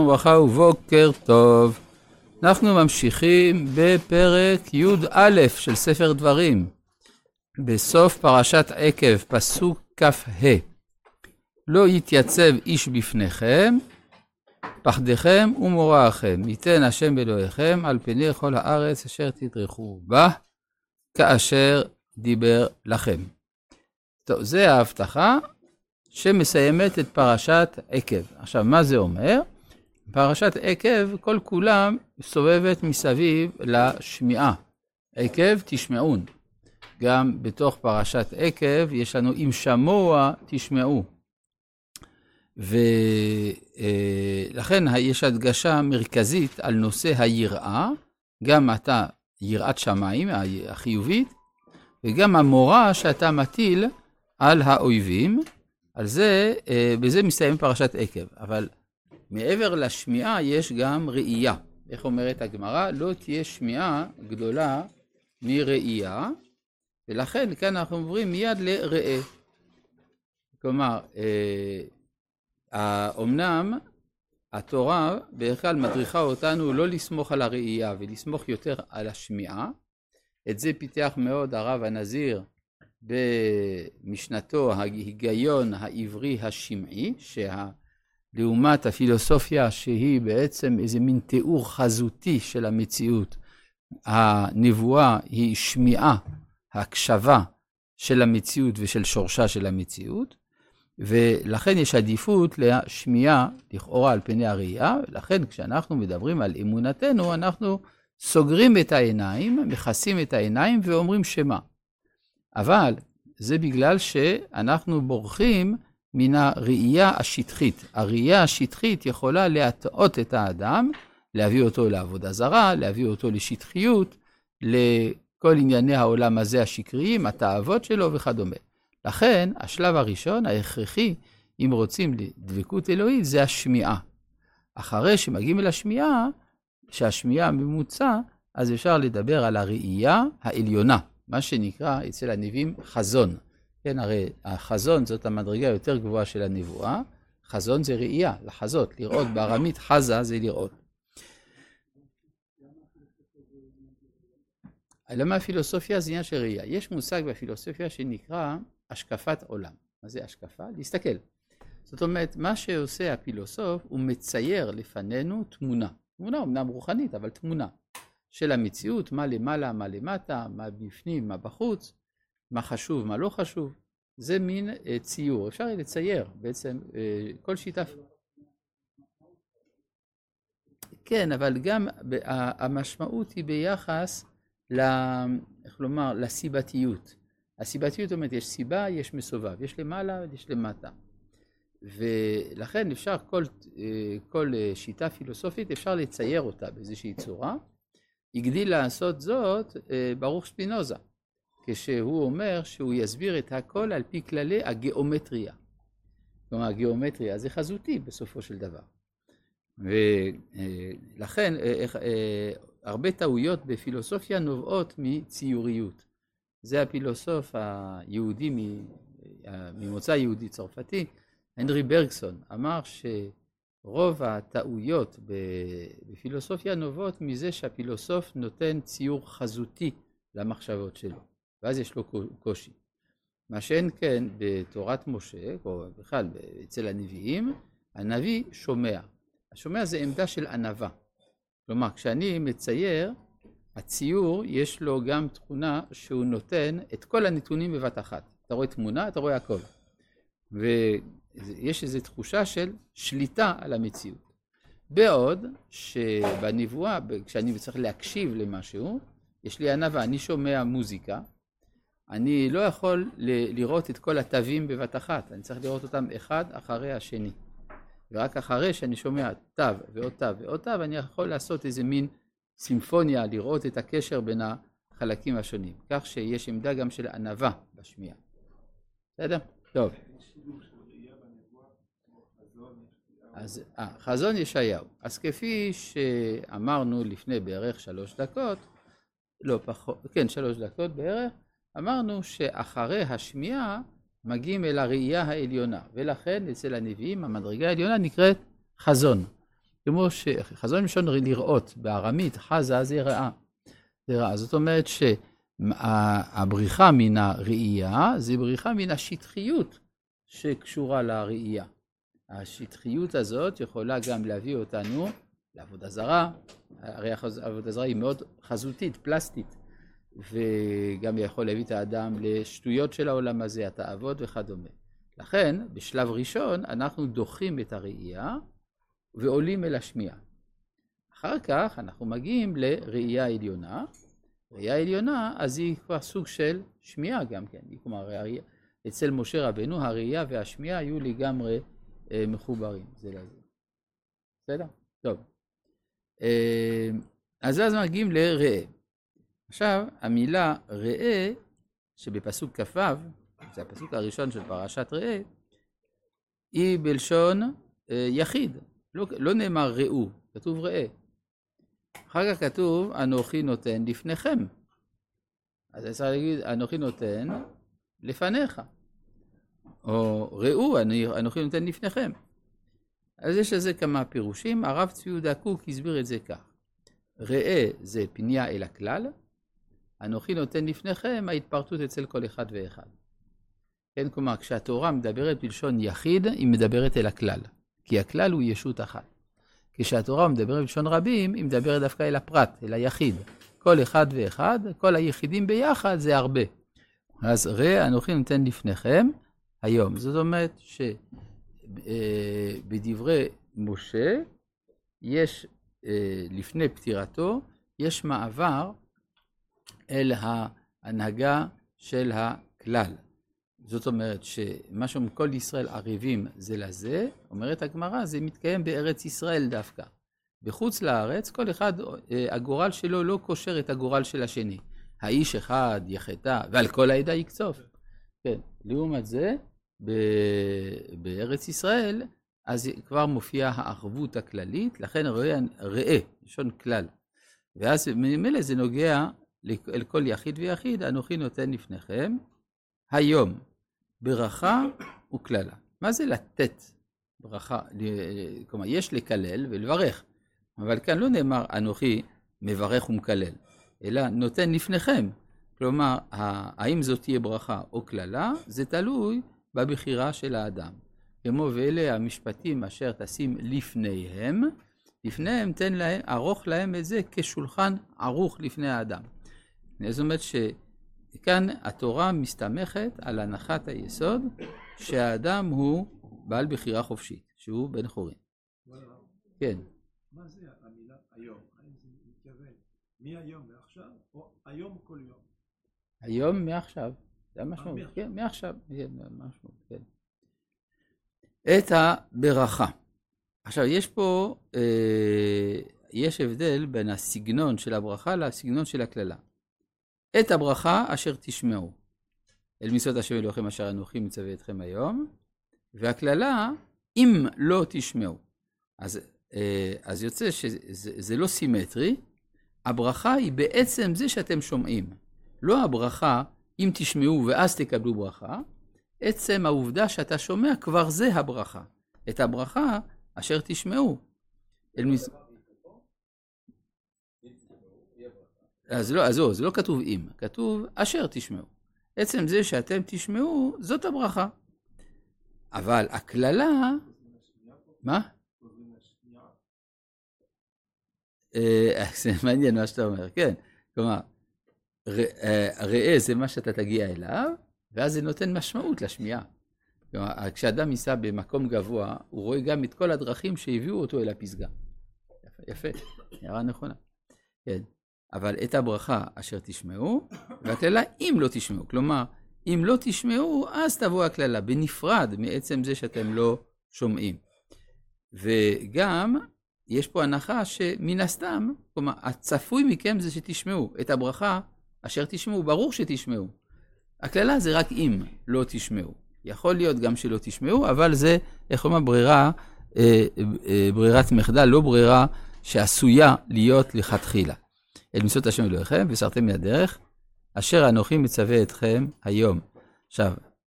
וברכה ובוקר טוב. אנחנו ממשיכים בפרק י"א של ספר דברים, בסוף פרשת עקב, פסוק כ"ה. לא יתייצב איש בפניכם, פחדכם ומוראכם, ייתן השם באלוהיכם על פני כל הארץ אשר תדרכו בה, כאשר דיבר לכם. טוב, זה ההבטחה שמסיימת את פרשת עקב. עכשיו, מה זה אומר? פרשת עקב, כל כולם סובבת מסביב לשמיעה. עקב תשמעון. גם בתוך פרשת עקב יש לנו אם שמוע תשמעו. ולכן אה, יש הדגשה מרכזית על נושא היראה, גם אתה יראת שמיים החיובית, וגם המורא שאתה מטיל על האויבים. על זה, אה, בזה מסתיים פרשת עקב. אבל מעבר לשמיעה יש גם ראייה. איך אומרת הגמרא? לא תהיה שמיעה גדולה מראייה, ולכן כאן אנחנו עוברים מיד לראה. כלומר, אה, אמנם התורה בדרך כלל מדריכה אותנו לא לסמוך על הראייה ולסמוך יותר על השמיעה. את זה פיתח מאוד הרב הנזיר במשנתו ההיגיון העברי השמעי, שה... לעומת הפילוסופיה שהיא בעצם איזה מין תיאור חזותי של המציאות. הנבואה היא שמיעה, הקשבה של המציאות ושל שורשה של המציאות, ולכן יש עדיפות לשמיעה לכאורה על פני הראייה, ולכן כשאנחנו מדברים על אמונתנו, אנחנו סוגרים את העיניים, מכסים את העיניים ואומרים שמה. אבל זה בגלל שאנחנו בורחים מן הראייה השטחית. הראייה השטחית יכולה להטעות את האדם, להביא אותו לעבודה זרה, להביא אותו לשטחיות, לכל ענייני העולם הזה השקריים, התאוות שלו וכדומה. לכן, השלב הראשון, ההכרחי, אם רוצים לדבקות אלוהית, זה השמיעה. אחרי שמגיעים אל השמיעה, שהשמיעה ממוצע, אז אפשר לדבר על הראייה העליונה, מה שנקרא אצל הנביאים חזון. כן, הרי החזון זאת המדרגה היותר גבוהה של הנבואה, חזון זה ראייה, לחזות, לראות, בארמית חזה זה לראות. למה הפילוסופיה זה עניין של ראייה? יש מושג בפילוסופיה שנקרא השקפת עולם. מה זה השקפה? להסתכל. זאת אומרת, מה שעושה הפילוסוף, הוא מצייר לפנינו תמונה. תמונה אמנם רוחנית, אבל תמונה של המציאות, מה למעלה, מה למטה, מה בפנים, מה בחוץ, מה חשוב, מה לא חשוב. זה מין אה, ציור, אפשר לצייר בעצם אה, כל שיטה. כן, אבל גם המשמעות היא ביחס, ל, איך לומר, לסיבתיות. הסיבתיות אומרת, יש סיבה, יש מסובב, יש למעלה, יש למטה. ולכן אפשר, כל, אה, כל שיטה פילוסופית, אפשר לצייר אותה באיזושהי צורה. הגדיל לעשות זאת ברוך ספינוזה. כשהוא אומר שהוא יסביר את הכל על פי כללי הגיאומטריה. כלומר, הגיאומטריה זה חזותי בסופו של דבר. ולכן אה, אה, הרבה טעויות בפילוסופיה נובעות מציוריות. זה הפילוסוף היהודי ממוצא יהודי צרפתי, הנרי ברגסון, אמר שרוב הטעויות בפילוסופיה נובעות מזה שהפילוסוף נותן ציור חזותי למחשבות שלו. ואז יש לו קושי. מה שאין כן בתורת משה, או בכלל אצל הנביאים, הנביא שומע. השומע זה עמדה של ענווה. כלומר, כשאני מצייר, הציור יש לו גם תכונה שהוא נותן את כל הנתונים בבת אחת. אתה רואה תמונה, אתה רואה הכל. ויש איזו תחושה של שליטה על המציאות. בעוד שבנבואה, כשאני צריך להקשיב למשהו, יש לי ענווה, אני שומע מוזיקה, אני לא יכול ל- לראות את כל התווים בבת אחת, אני צריך לראות אותם אחד אחרי השני. ורק אחרי שאני שומע תו ועוד תו ועוד תו, אני יכול לעשות איזה מין סימפוניה, לראות את הקשר בין החלקים השונים. כך שיש עמדה גם של ענווה בשמיעה. בסדר? טוב. אז אה, חזון ישעיהו. אז כפי שאמרנו לפני בערך שלוש דקות, לא פחות, כן, שלוש דקות בערך, אמרנו שאחרי השמיעה מגיעים אל הראייה העליונה, ולכן אצל הנביאים המדרגה העליונה נקראת חזון. כמו שחזון מלשון לראות, בארמית חזה זה רעה. זה רעה. זאת אומרת שהבריחה מן הראייה זה בריחה מן השטחיות שקשורה לראייה. השטחיות הזאת יכולה גם להביא אותנו לעבודה זרה, הרי עבודה זרה היא מאוד חזותית, פלסטית, וגם יכול להביא את האדם לשטויות של העולם הזה, התאוות וכדומה. לכן, בשלב ראשון, אנחנו דוחים את הראייה ועולים אל השמיעה. אחר כך אנחנו מגיעים לראייה עליונה. ראייה עליונה, אז היא כבר סוג של שמיעה גם כן. כלומר, אצל משה רבנו הראייה והשמיעה היו לגמרי אה, מחוברים זה לזה. בסדר? טוב. אה, אז אז מגיעים לראה. עכשיו, המילה ראה, שבפסוק כ"ו, זה הפסוק הראשון של פרשת ראה, היא בלשון אה, יחיד. לא, לא נאמר ראו, כתוב ראה. אחר כך כתוב, אנוכי נותן לפניכם. אז אפשר להגיד, אנוכי נותן לפניך. או ראו, אנוכי נותן לפניכם. אז יש לזה כמה פירושים. הרב צבי יהודה קוק הסביר את זה כך. ראה זה פנייה אל הכלל, אנוכי נותן לפניכם ההתפרטות אצל כל אחד ואחד. כן, כלומר, כשהתורה מדברת בלשון יחיד, היא מדברת אל הכלל, כי הכלל הוא ישות אחת. כשהתורה מדברת בלשון רבים, היא מדברת דווקא אל הפרט, אל היחיד. כל אחד ואחד, כל היחידים ביחד זה הרבה. אז ראה אנוכי נותן לפניכם היום. זאת אומרת שבדברי אה, משה, יש, אה, לפני פטירתו, יש מעבר אל ההנהגה של הכלל. זאת אומרת שמה שאומרים כל ישראל ערבים זה לזה, אומרת הגמרא, זה מתקיים בארץ ישראל דווקא. בחוץ לארץ, כל אחד, אה, הגורל שלו לא קושר את הגורל של השני. האיש אחד יחטא, ועל כל העדה יקצוף. כן, לעומת זה, ב- בארץ ישראל, אז כבר מופיעה הערבות הכללית, לכן ראה, ראה, לשון כלל. ואז ממילא זה נוגע אל כל יחיד ויחיד, אנוכי נותן לפניכם היום ברכה וקללה. מה זה לתת ברכה? כלומר, יש לקלל ולברך, אבל כאן לא נאמר אנוכי מברך ומקלל, אלא נותן לפניכם. כלומר, האם זאת תהיה ברכה או קללה, זה תלוי בבחירה של האדם. כמו ואלה המשפטים אשר תשים לפניהם, לפניהם תן להם, ערוך להם את זה כשולחן ערוך לפני האדם. זאת אומרת שכאן התורה מסתמכת על הנחת היסוד שהאדם הוא בעל בחירה חופשית, שהוא בן חורין. כן. מה זה המילה היום? האם זה מתכוון מהיום מעכשיו, או היום כל יום? היום מעכשיו. זה המשמעות, כן, מעכשיו, כן, משהו, כן. את הברכה. עכשיו, יש פה, אה, יש הבדל בין הסגנון של הברכה לסגנון של הקללה. את הברכה אשר תשמעו. אל מצוות השם אלוהיכם אשר אנוכי מצווה אתכם היום, והקללה, אם לא תשמעו. אז, אה, אז יוצא שזה לא סימטרי, הברכה היא בעצם זה שאתם שומעים. לא הברכה אם תשמעו ואז תקבלו ברכה, עצם העובדה שאתה שומע כבר זה הברכה. את הברכה אשר תשמעו. מס... אז לא, אז לא, זה לא כתוב אם, כתוב אשר תשמעו. עצם זה שאתם תשמעו, זאת הברכה. אבל הקללה... מה? אה, זה מעניין מה שאתה אומר, כן. כלומר, אה, ראה זה מה שאתה תגיע אליו, ואז זה נותן משמעות לשמיעה. כלומר, כשאדם ייסע במקום גבוה, הוא רואה גם את כל הדרכים שהביאו אותו אל הפסגה. יפה, הערה נכונה. כן. אבל את הברכה אשר תשמעו, והקללה אם לא תשמעו. כלומר, אם לא תשמעו, אז תבוא הקללה, בנפרד מעצם זה שאתם לא שומעים. וגם, יש פה הנחה שמן הסתם, כלומר, הצפוי מכם זה שתשמעו. את הברכה אשר תשמעו, ברור שתשמעו. הקללה זה רק אם לא תשמעו. יכול להיות גם שלא תשמעו, אבל זה, איך אומרים, ברירה, אה, אה, ברירת מחדל, לא ברירה שעשויה להיות לכתחילה. אל מצוות השם אלוהיכם, וסרתם מהדרך, אשר אנוכי מצווה אתכם היום. עכשיו,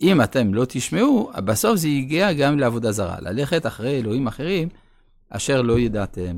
אם אתם לא תשמעו, בסוף זה יגיע גם לעבודה זרה. ללכת אחרי אלוהים אחרים, אשר לא ידעתם.